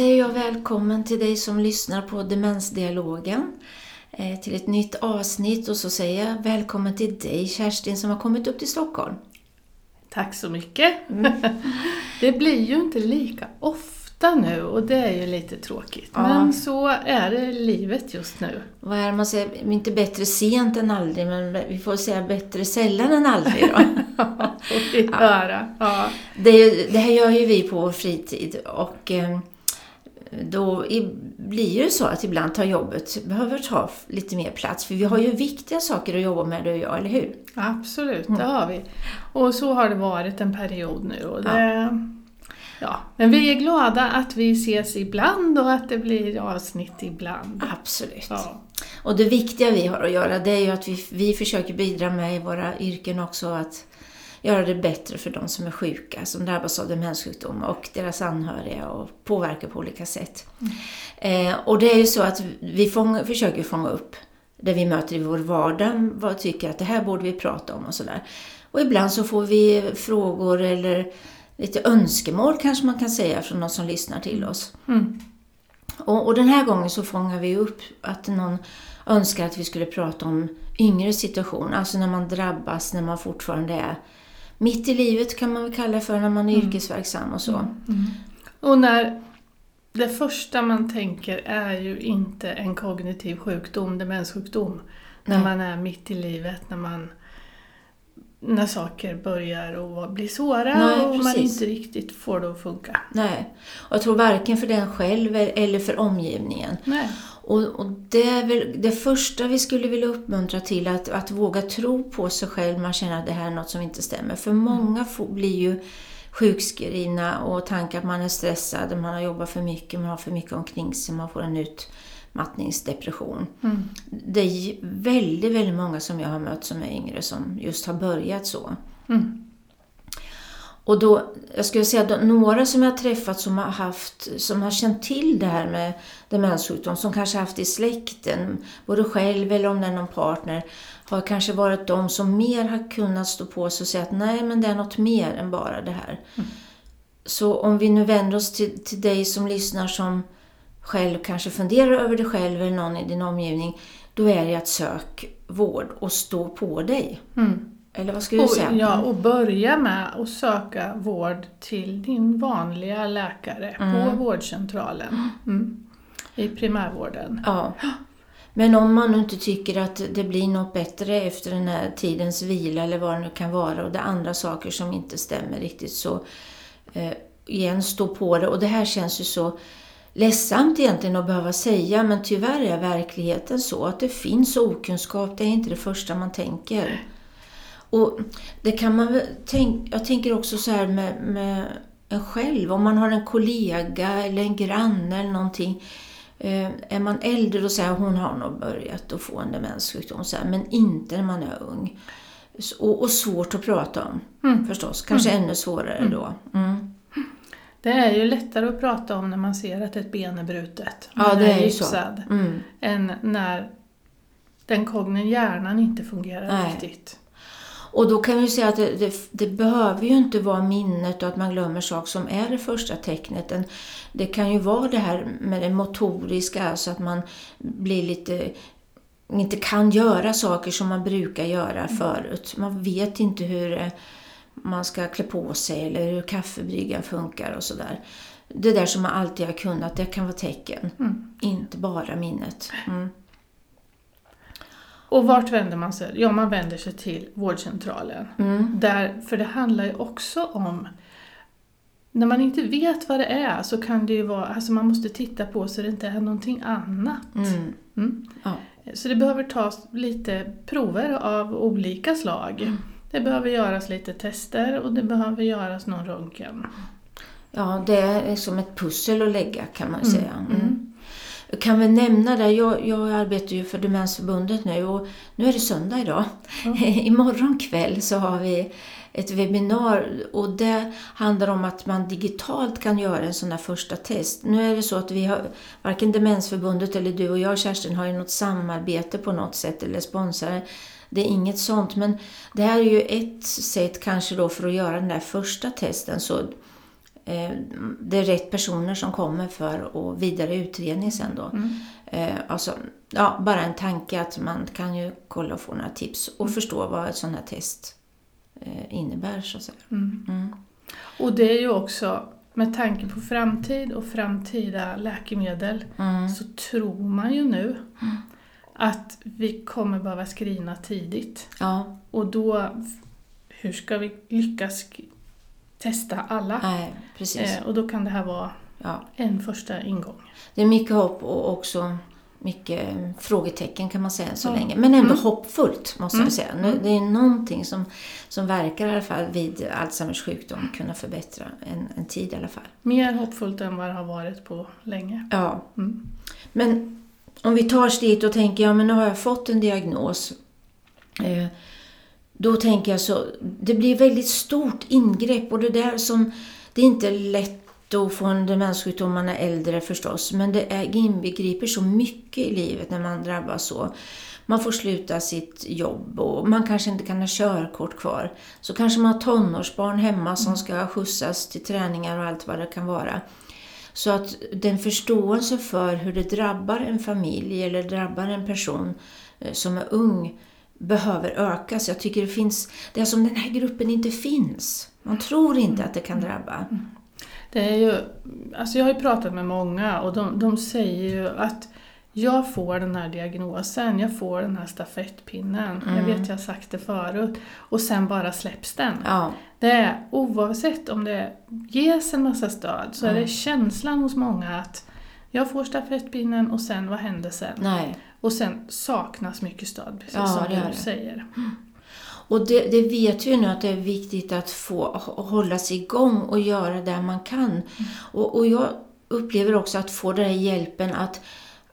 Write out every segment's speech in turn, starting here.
säger jag välkommen till dig som lyssnar på Demensdialogen eh, till ett nytt avsnitt och så säger jag välkommen till dig Kerstin som har kommit upp till Stockholm. Tack så mycket! Mm. det blir ju inte lika ofta nu och det är ju lite tråkigt. Ja. Men så är det livet just nu. Vad är det man säger? Inte bättre sent än aldrig, men vi får säga bättre sällan än aldrig då. ja, höra. Ja. Det, det här gör ju vi på vår fritid och eh, då blir det så att ibland tar jobbet behöver ta lite mer plats. För vi har ju viktiga saker att jobba med du och jag, eller hur? Absolut, det har vi. Och så har det varit en period nu. Och det, ja. ja. Men vi är glada att vi ses ibland och att det blir avsnitt ibland. Absolut. Ja. Och det viktiga vi har att göra det är ju att vi, vi försöker bidra med i våra yrken också att göra det bättre för de som är sjuka, som drabbas av demenssjukdom och deras anhöriga och påverkar på olika sätt. Mm. Eh, och det är ju så att vi fånga, försöker fånga upp det vi möter i vår vardag, vad tycker att det här borde vi prata om och sådär. Och ibland så får vi frågor eller lite önskemål kanske man kan säga från någon som lyssnar till oss. Mm. Och, och, den här gången så fångar vi upp att någon önskar att vi skulle prata om yngre situation, alltså när man drabbas när man fortfarande är mitt i livet kan man väl kalla det för när man är mm. yrkesverksam och så. Mm. mm. Och när det första man tänker är ju inte en kognitiv sjukdom, demenssjukdom. Nej. När man är mitt i livet, när man när saker börjar att bli svåra Nej, och man inte riktigt får det att funka. Nej, och jag tror varken för den själv eller för omgivningen. Nej. Och, och, det är väl det första vi skulle vilja uppmuntra till, att, att våga tro på sig själv. Man känner att det här är något som inte stämmer. För mm. många får, blir ju sjukskrivna och tankar att man är stressad, man har jobbat för mycket, man har för mycket omkring sig, man får en utmattningsdepression. Mm. Det är väldigt, väldigt många som jag har mött som är yngre som just har börjat så. Mm. Och då, jag skulle säga att några som jag har träffat som har, haft, som har känt till det här med demenssjukdom, som kanske haft i släkten, både själv eller om det är någon partner, har kanske varit de som mer har kunnat stå på sig och säga att nej men det är något mer än bara det här. Mm. Så om vi nu vänder oss till, till dig som lyssnar som själv kanske funderar över det själv eller någon i din omgivning, då är det att sök vård och stå på dig. Mm. Eller vad skulle du säga? ja, och börja med att söka vård till din vanliga läkare mm. på vårdcentralen. Mm. I primärvården. Ja. Men om man nu inte tycker att det blir något bättre efter den här tidens vila eller vad det nu kan vara och det är andra saker som inte stämmer riktigt så eh, igen stå på det. Och det här känns ju så ledsamt egentligen att behöva säga men tyvärr är verkligheten så att det finns okunskap. Det är inte det första man tänker. Och det kan man väl tänka, jag tänker också så här med, med en själv, om man har en kollega eller en granne eller någonting. Eh, är man äldre och säger hon har nog börjat att få en demenssjukdom, så här, men inte när man är ung. Och, och svårt att prata om mm. förstås, kanske mm. ännu svårare mm. då. Mm. Det är ju lättare att prata om när man ser att ett ben är brutet. Ja, det är, är så. Mm. Än när den kognitiva hjärnan inte fungerar Nej. riktigt. Och då kan vi säga att det, det, det, behöver ju inte vara minnet och att man glömmer saker som är det första tecknet. Det kan ju vara det här med det motoriska, alltså att man blir lite inte kan göra saker som man brukar göra mm. förut. Man vet inte hur man ska klä på sig eller hur kaffebryggan funkar och sådär. Det där som man alltid har kunnat, det kan vara tecken. Mm. Inte bara minnet. Mm. Och vart vänder man sig? Ja, man vänder sig till vårdcentralen. Mm. Där, för det handlar ju också om när man inte vet vad det är så kan det ju vara, alltså man måste titta på så det inte är någonting annat. Mm. Mm. Ja. Så det behöver tas lite prover av olika slag. Mm. Det behöver göras lite tester och det behöver göras någon röntgen. Ja, det är som ett pussel att lägga kan man mm. säga. Mm. Jag kan väl nämna det, jag, jag arbetar ju för Demensförbundet nu och nu är det söndag idag. Mm. Imorgon kväll så har vi ett webbinar och det handlar om att man digitalt kan göra en sån här första test. Nu är det så att vi har, varken Demensförbundet eller du och jag Kerstin har ju något samarbete på något sätt eller sponsrar. Det är inget sånt men det här är ju ett sätt kanske då för att göra den där första testen så det är rätt personer som kommer för att vidare utredning sen då. Mm. Eh, alltså, ja, bara en tanke att man kan ju kolla och få några tips och Mm. förstå vad ett sånt här test eh, innebär så att säga. Mm. Mm. Och det är ju också med tanke på framtid och framtida läkemedel Mm. så tror man ju nu att vi kommer behöva screena tidigt. Ja, Och då, hur ska vi lyckas testa alla? nej, precis. Eh, och då kan det här vara Ja. en första ingång. Det är mycket hopp och också mycket eh, frågetecken kan man säga så Ja. länge. Men ändå Mm. hoppfullt måste Mm. vi säga. Nu, det är någonting som, som verkar i alla fall vid Alzheimers sjukdom kunna förbättra en, en tid i alla fall. Mer hoppfullt än vad det har varit på länge. Ja, Mm. men om vi tar oss dit och tänker, ja men nu har jag fått en diagnos. Eh, då tänker jag så, det blir väldigt stort ingrepp och det där som, det är inte lätt att få en demenssjukdom om man är äldre förstås, men det är, inbegriper så mycket i livet när man drabbas så. Man får sluta sitt jobb och man kanske inte kan ha körkort kvar. Så kanske man har tonårsbarn hemma som ska skjutsas till träningar och allt vad det kan vara. Så att den förståelse för hur det drabbar en familj eller drabbar en person eh, som är ung behöver ökas. Jag tycker det finns, det är som den här gruppen inte finns. Man tror inte att det kan drabba. Det är ju, alltså jag har ju pratat med många och de, de säger ju att jag får den här diagnosen, jag får den här stafettpinnen. Jag vet jag har sagt det förut. Och sen bara släpps den. Ja, Det är oavsett om det ges en massa stöd så är det känslan hos många att jag får stafettpinnen och sen vad händer sen? nej. Och sen saknas mycket stöd, precis Ja, som du säger. Och det, det vet vi nu att det är viktigt att få hålla sig igång och göra det man kan. Och, och jag upplever också att få den här hjälpen att,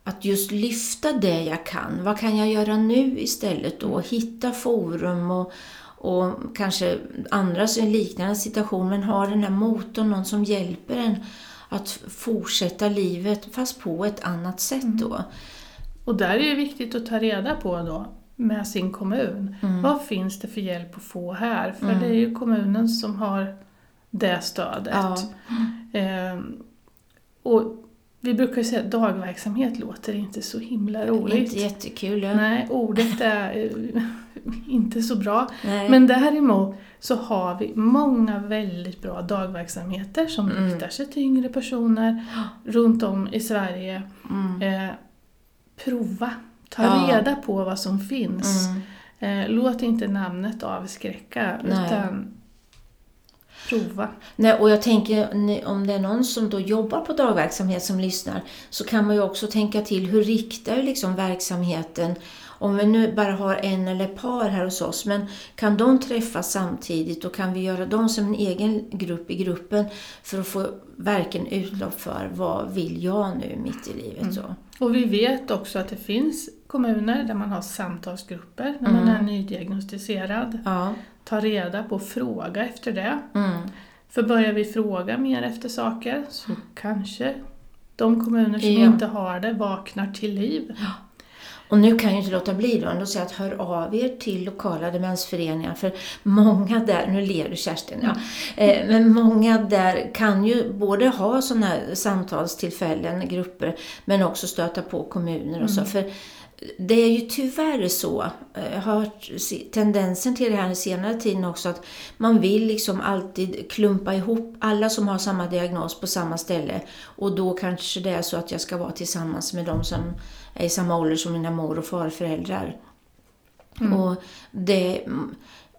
att just lyfta det jag kan. Vad kan jag göra nu istället då? Hitta forum och, och kanske andra i liknande situation men har den här motorn, någon som hjälper en att fortsätta livet fast på ett annat sätt då. Och där är det viktigt att ta reda på då med sin kommun. Mm. Vad finns det för hjälp att få här? För det är ju kommunen som har det stödet. Ja. Ehm, och vi brukar ju säga att dagverksamhet låter inte så himla roligt. Inte jättekul. Ja. Nej, ordet är inte så bra. Nej. Men däremot så har vi många väldigt bra dagverksamheter som Mm. riktar sig till yngre personer runt om i Sverige. Mm. Eh, prova, ta Ja. reda på vad som finns. Mm. Eh, låt inte namnet avskräcka Nej. utan prova. Nej, och jag tänker om det är någon som då jobbar på dagverksamhet som lyssnar så kan man ju också tänka till hur riktar liksom verksamheten om vi nu bara har en eller ett par här hos oss, men kan de träffas samtidigt och kan vi göra dem som en egen grupp i gruppen för att få verkligen utlopp för vad vill jag nu mitt i livet. Så. Och vi vet också att det finns kommuner där man har samtalsgrupper när man Mm. är nydiagnostiserad. Ja. Ta reda på och fråga efter det. Mm. För börjar vi fråga mer efter saker så kanske de kommuner som Ja. inte har det vaknar till liv. Och nu kan jag inte låta bli då, ändå säga att hör av er till lokala demensföreningar för många där, nu ler du Kerstin, ja, eh, men många där kan ju både ha sådana här samtalstillfällen, grupper, men också stöta på kommuner och så. För det är ju tyvärr så, eh, jag har hört se- tendensen till det här den senare tiden också, att man vill liksom alltid klumpa ihop alla som har samma diagnos på samma ställe. Och då kanske det är så att jag ska vara tillsammans med de som är i samma ålder som mina mor och farföräldrar. Och det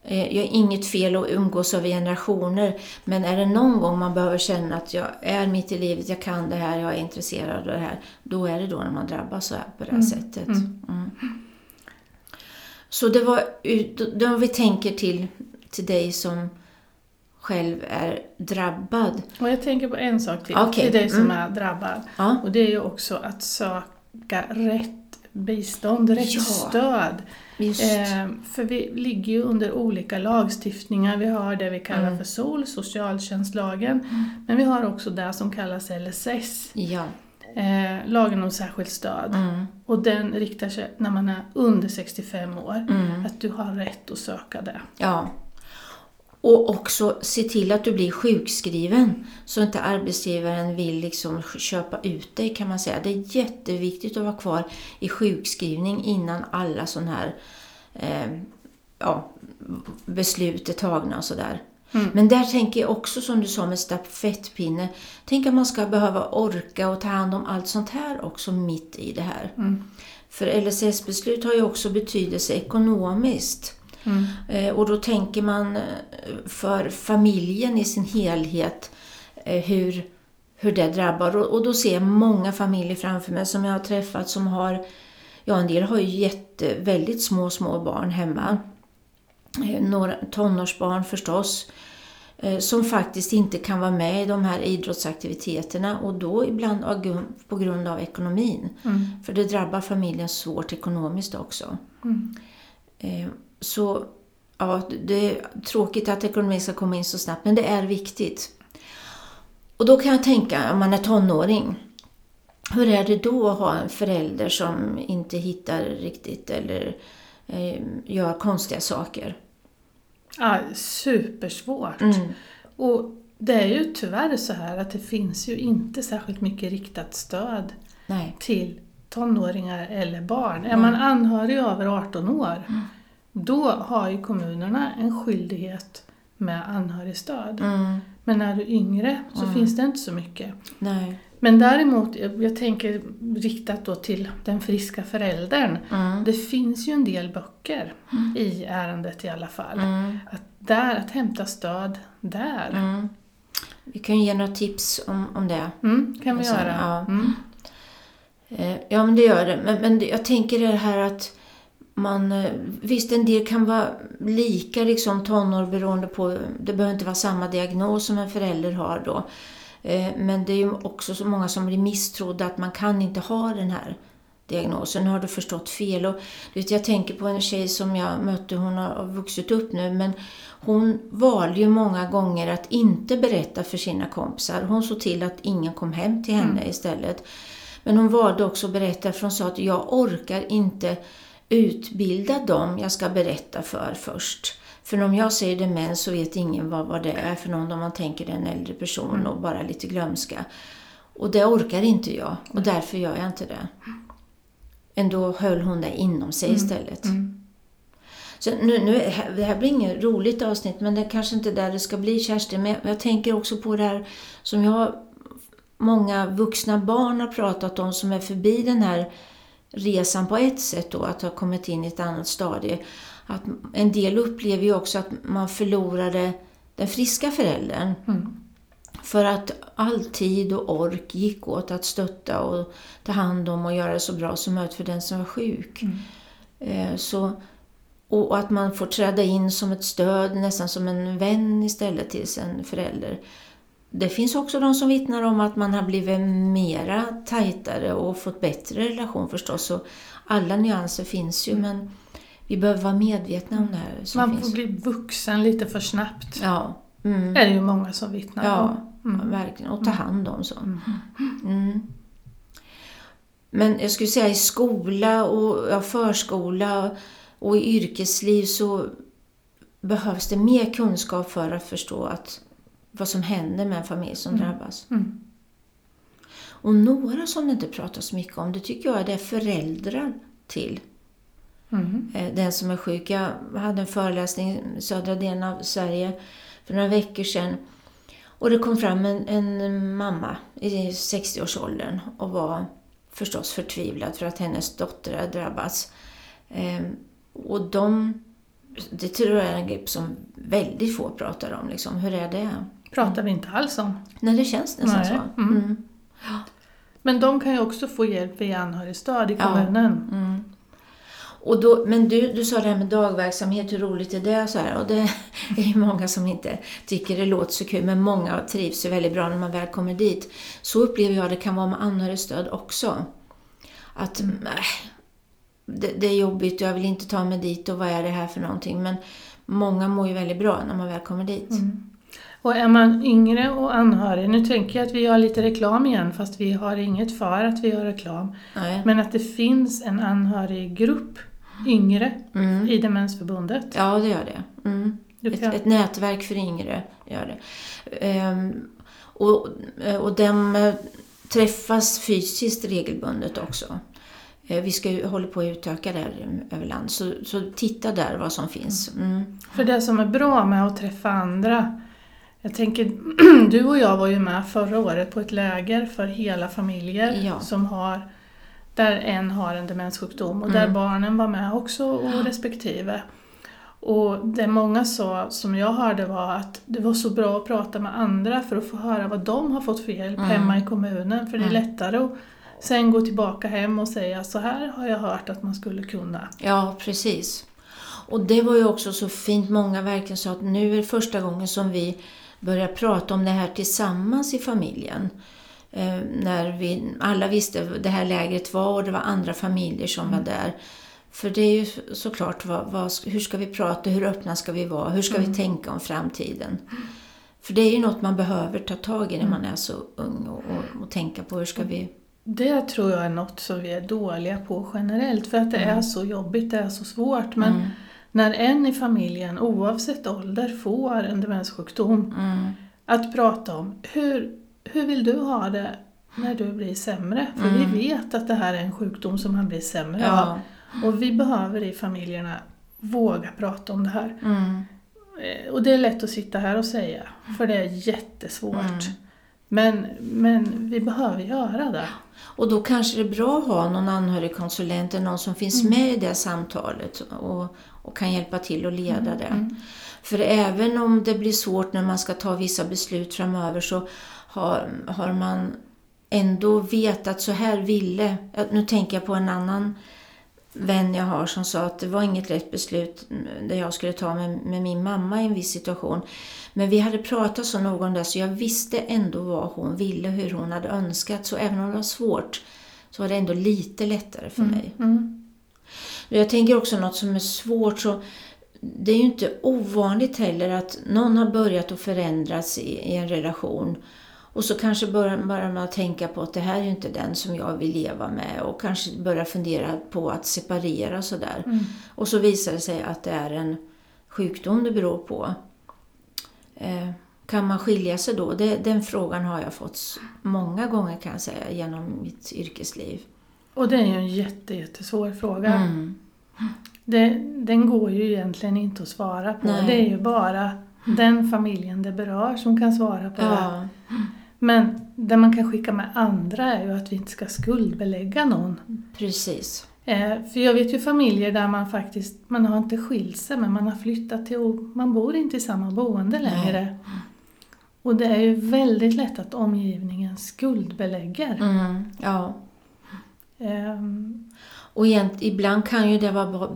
jag har inget fel att umgås över generationer, men är det någon gång man behöver känna att jag är mitt i livet, jag kan det här, jag är intresserad av det här, då är det då när man drabbas så här på det här sättet. Mm. Så det var, då vi tänker till, till dig som själv är drabbad. Och jag tänker på en sak till, Okej, till dig som mm. är drabbad. Ja, Och det är ju också att söka rätt bistånd, rätt Ja. stöd. Eh, för vi ligger ju under olika lagstiftningar. Vi har det vi kallar Mm. för SOL, socialtjänstlagen. Men vi har också det som kallas LSS, Ja. eh, lagen om särskilt stöd. Mm. Och den riktar sig när man är under 65 år. Mm. Att du har rätt att söka det. Ja. Och också se till att du blir sjukskriven så inte arbetsgivaren vill liksom köpa ut dig kan man säga. Det är jätteviktigt att vara kvar i sjukskrivning innan alla sådana här eh, ja, beslut är tagna och sådär. Mm. Men där tänker jag också som du sa med stafettpinne. Tänk att man ska behöva orka och ta hand om allt sånt här också mitt i det här. Mm. För LSS-beslut har ju också betydelse ekonomiskt. Mm. Eh, och då tänker man eh, för familjen i sin helhet eh, hur, hur det drabbar. Och, och då ser jag många familjer framför mig som jag har träffat som har, ja en del har ju jätte, väldigt små, små barn hemma. Några tonårsbarn förstås som faktiskt inte kan vara med i de här idrottsaktiviteterna och då ibland på grund av ekonomin. Mm. För det drabbar familjen svårt ekonomiskt också. Mm. Så ja, det är tråkigt att ekonomin ska komma in så snabbt, men det är viktigt. Och då kan jag tänka, om man är tonåring, hur är det då att ha en förälder som inte hittar riktigt eller eh, gör konstiga saker? Ja, supersvårt. Mm. Och det är ju tyvärr så här att det finns ju inte särskilt mycket riktat stöd Nej. till tonåringar eller barn. Är man anhörig över 18 år mm då har ju kommunerna en skyldighet med anhörigstöd. Mm. Men när du är yngre så mm. finns det inte så mycket. Nej. Men däremot, jag tänker riktat då till den friska föräldern. Mm. Det finns ju en del böcker mm. i ärendet i alla fall. Mm. Att, där, att hämta stöd där. Mm. Vi kan ge några tips om, om det. kan vi alltså, göra. Ja. Eh, ja, men det gör det. Men, men jag tänker det här att man, eh, visst, en del kan vara lika liksom, tonår beroende på, det behöver inte vara samma diagnos som en förälder har då. Eh, men det är ju också så många som blir misstrodda att man kan inte ha den här diagnosen. Nu har du förstått fel. Och, du vet, jag tänker på en tjej som jag mötte, hon har vuxit upp nu, men hon valde ju många gånger att inte berätta för sina kompisar. Hon såg till att ingen kom hem till henne mm. istället. Men hon valde också att berätta för hon sa att jag orkar inte utbilda dem jag ska berätta för först. För om jag säger demens så vet ingen vad, vad det är för någon om man tänker en äldre person mm. och bara lite glömska. Och det orkar inte jag och därför gör jag inte det. Ändå höll hon det inom sig mm. istället. Mm. Så nu, nu, det här blir inget roligt avsnitt men det är kanske inte där det ska bli Kerstin. Men jag, jag tänker också på det här som jag många vuxna barn har pratat om som är förbi den här resan på ett sätt då, att ha kommit in i ett annat stadie. Att en del upplever ju också att man förlorade den friska föräldern. Mm. För att all tid och ork gick åt att stötta och ta hand om och göra det så bra som möjligt för den som var sjuk. Mm. Eh, så, och att man får träda in som ett stöd, nästan som en vän istället till sin förälder. Det finns också de som vittnar om att man har blivit mera tajtare och fått bättre relation förstås. Och alla nyanser finns ju men vi behöver vara medvetna om det här. man får finns. bli vuxen lite för snabbt. Ja. Mm. är det ju många som vittnar ja, om. Mm. Verkligen. Och ta mm. hand om så. Mm. mm. Men jag skulle säga i skola och ja, förskola och i yrkesliv så behövs det mer kunskap för att förstå att vad som händer med en familj som mm. drabbas. Mm. Och några som det inte pratas mycket om, det tycker jag är det föräldrar till mm. Eh, den som är sjuk. Jag hade en föreläsning i södra delen av Sverige för några veckor sedan. Och det kom fram en, en mamma i 60-årsåldern och var förstås förtvivlad för att hennes dotter hade drabbats. Ehm, och de, det tror jag är en grupp som väldigt få pratar om. Liksom. Hur är det? Pratar vi inte alls om. Nej, det känns nästan så. Mm. Mm. Men de kan ju också få hjälp via anhörigstöd i kommunen. Ja. Mm. Och då, men du, du sa det här med dagverksamhet, hur roligt är det? Så här, och det är ju många som inte tycker det låter så kul, men många trivs ju väldigt bra när man väl kommer dit. Så upplever jag det kan vara med anhörigstöd också. Att mm. äh, det, det, är jobbigt jag vill inte ta mig dit och vad är det här för någonting. Men många mår ju väldigt bra när man väl kommer dit. Mm. Och är man yngre och anhörig, nu tänker jag att vi gör lite reklam igen fast vi har inget för att vi gör reklam. Nej. Men att det finns en anhöriggrupp yngre mm. i Demensförbundet. Ja, det gör det. Mm. Ett, ett, nätverk för yngre gör det. Ehm, och, och de eh, träffas fysiskt regelbundet också. Eh, vi ska ju hålla på att utöka där över land, så, så titta där vad som finns. Mm. För det som är bra med att träffa andra, jag tänker, du och jag var ju med förra året på ett läger för hela familjer ja. som har där en har en demenssjukdom och där mm. barnen var med också och respektive. Och det många sa, som jag hörde, var att det var så bra att prata med andra för att få höra vad de har fått för hjälp mm. hemma i kommunen. För det är mm. lättare att sen gå tillbaka hem och säga så här har jag hört att man skulle kunna. Ja, precis. Och det var ju också så fint, många verkligen sa att nu är det första gången som vi börjar prata om det här tillsammans i familjen. Eh, när vi alla visste det här lägret var och det var andra familjer som mm. var där. För det är ju såklart, vad, vad, hur ska vi prata, hur öppna ska vi vara, hur ska mm. vi tänka om framtiden? För det är ju något man behöver ta tag i när man är så ung och, och, och tänka på hur ska vi... Det tror jag är något som vi är dåliga på generellt för att det mm. är så jobbigt, det är så svårt. Men mm. När en i familjen, oavsett ålder, får en demenssjukdom, mm. att prata om hur, hur vill du ha det när du blir sämre? För vi mm. vet att det här är en sjukdom som man blir sämre ja. av. Och vi behöver i familjerna våga prata om det här. Mm. Eh, och det är lätt att sitta här och säga, för det är jättesvårt. Men, men vi behöver göra det. Och då kanske det är bra att ha någon anhörigkonsulent, någon som finns mm. med i det samtalet och, och kan hjälpa till att leda mm. det. Mm. För även om det blir svårt när man ska ta vissa beslut framöver så har, har man ändå vetat så här ville, nu tänker jag på en annan vän jag har som sa att det var inget lätt beslut det jag skulle ta med, med, min mamma i en viss situation. Men vi hade pratat så någon där så jag visste ändå vad hon ville, hur hon hade önskat. Så även om det var svårt så var det ändå lite lättare för mm. mig. Mm. Jag tänker också något som är svårt. så Det är ju inte ovanligt heller att någon har börjat att förändras i, i en relation och så kanske börjar, man tänka på att det här är ju inte den som jag vill leva med och kanske börjar fundera på att separera sådär. Mm. Och så visar det sig att det är en sjukdom det beror på. Eh, kan man skilja sig då? Det, den frågan har jag fått många gånger kan jag säga genom mitt yrkesliv. Och det är ju en jätte, jättesvår fråga. Mm. Det, den går ju egentligen inte att svara på. Nej. Det är ju bara den familjen det berör som kan svara på ja. det. Men det man kan skicka med andra är ju att vi inte ska skuldbelägga någon. Precis. Eh, för jag vet ju familjer där man faktiskt, man har inte skilt sig men man har flyttat till, man bor inte i samma boende längre. Nej. Och det är ju väldigt lätt att omgivningen skuldbelägger. Mm, ja. Um, och ibland kan ju det vara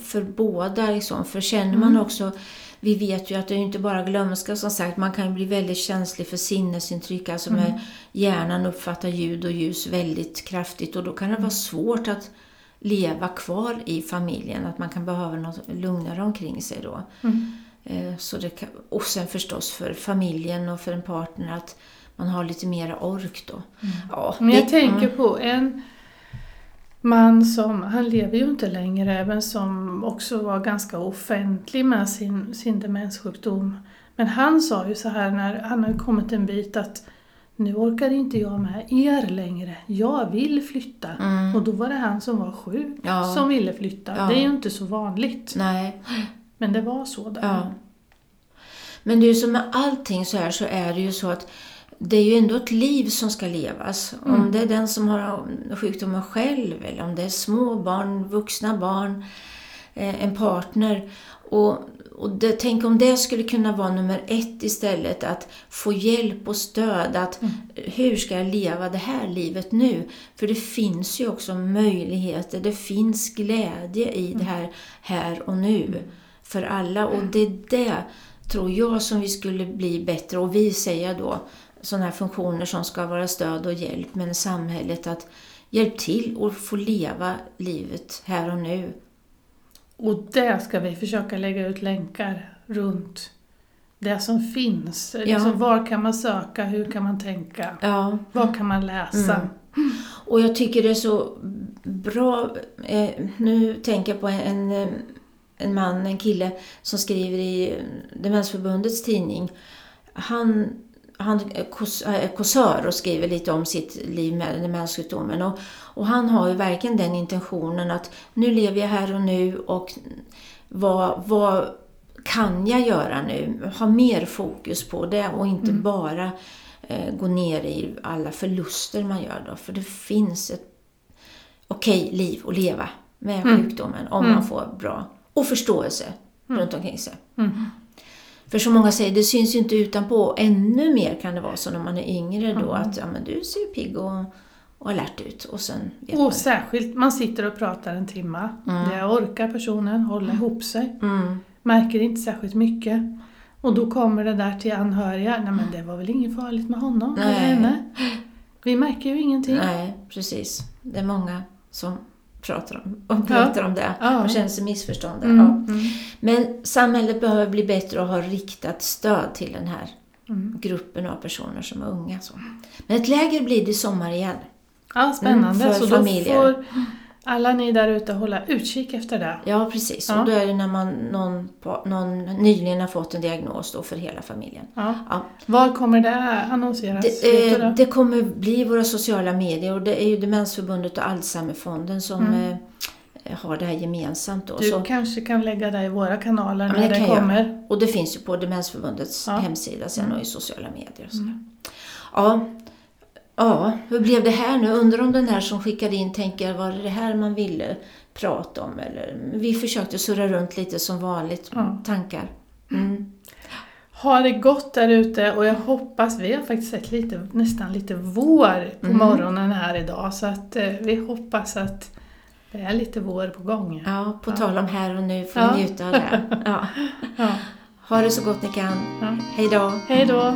för båda, liksom, för känner man mm. också vi vet ju att det är inte bara glömska som sagt, man kan bli väldigt känslig för sinnesintryck, alltså mm. med hjärnan uppfattar ljud och ljus väldigt kraftigt och då kan det vara svårt att leva kvar i familjen, att man kan behöva något lugnare omkring sig då. Mm. Eh, så det kan, och sen förstås för familjen och för en partner att man har lite mera ork då. Mm. Ja, Men jag det, tänker mm. på en man som, han lever ju inte längre, men som också var ganska offentlig med sin, sin demenssjukdom. Men han sa ju så här när han hade kommit en bit att nu orkar inte jag med er längre, jag vill flytta. Mm. Och då var det han som var sjuk ja. som ville flytta. Ja. Det är ju inte så vanligt. Nej. Men det var så där. Ja. Men det är ju som med allting så här så är det ju så att det är ju ändå ett liv som ska levas. Mm. Om det är den som har sjukdomen själv eller om det är små barn, vuxna barn, eh, en partner. Och, och det, tänk om det skulle kunna vara nummer ett istället, att få hjälp och stöd. Att mm. Hur ska jag leva det här livet nu? För det finns ju också möjligheter, det finns glädje i mm. det här här och nu för alla. Och det är det, tror jag, som vi skulle bli bättre. Och vi säger då, sådana här funktioner som ska vara stöd och hjälp, men samhället att hjälpa till och få leva livet här och nu. Och där ska vi försöka lägga ut länkar runt det som finns. Ja. Liksom, var kan man söka? Hur kan man tänka? Ja. Vad kan man läsa? Mm. Och jag tycker det är så bra, eh, nu tänker jag på en, en man, en kille som skriver i Demensförbundets tidning. Han, han är kåsör och skriver lite om sitt liv med demenssjukdomen. Och, och han har ju verkligen den intentionen att nu lever jag här och nu och vad, vad kan jag göra nu? Ha mer fokus på det och inte mm. bara eh, gå ner i alla förluster man gör då. För det finns ett okej okay liv att leva med mm. sjukdomen om mm. man får bra och förståelse mm. runt omkring sig. Mm. För som många säger, det syns ju inte utanpå. Ännu mer kan det vara så när man är yngre då mm. att ja, men du ser pigg och, och alert ut. Och, sen och man. särskilt, man sitter och pratar en timme. Mm. Det orkar personen hålla ihop sig. Mm. Märker inte särskilt mycket. Och då kommer det där till anhöriga. Nej men det var väl inget farligt med honom Nej. eller henne. Vi märker ju ingenting. Nej, precis. Det är många som pratar om, och pratar ja. om det ja. och känner sig missförstådda. Mm. Ja. Mm. Men samhället behöver bli bättre och ha riktat stöd till den här mm. gruppen av personer som är unga. Så. Men ett läger blir det i sommar igen. Ja, spännande. Mm, för så familjer. Då får alla ni där ute hålla utkik efter det. Ja, precis. Ja. Och då är det när man, någon, någon nyligen har fått en diagnos då för hela familjen. Ja. Ja. Var kommer det annonseras? Det, eh, det, kommer bli våra sociala medier och det är ju Demensförbundet och Alzheimerfonden som mm. eh, har det här gemensamt. Då. Du så, kanske kan lägga det i våra kanaler när det, det kommer. Jag. Och det finns ju på Demensförbundets hemsida sen mm. och i sociala medier. Och så. Mm. Ja, Ja, hur blev det här nu? Undrar om den här som skickade in tänker, var det det här man ville prata om? Eller, vi försökte surra runt lite som vanligt, ja. tankar. Mm. Ha det gott där ute och jag hoppas, vi har faktiskt sett lite, nästan lite vår på mm. morgonen här idag så att eh, vi hoppas att det är lite vår på gång. Ja, på ja. tal om här och nu, får ja. njuta av det. Ja. ja. Ha det så gott ni kan. Ja. Hej då! Hej då!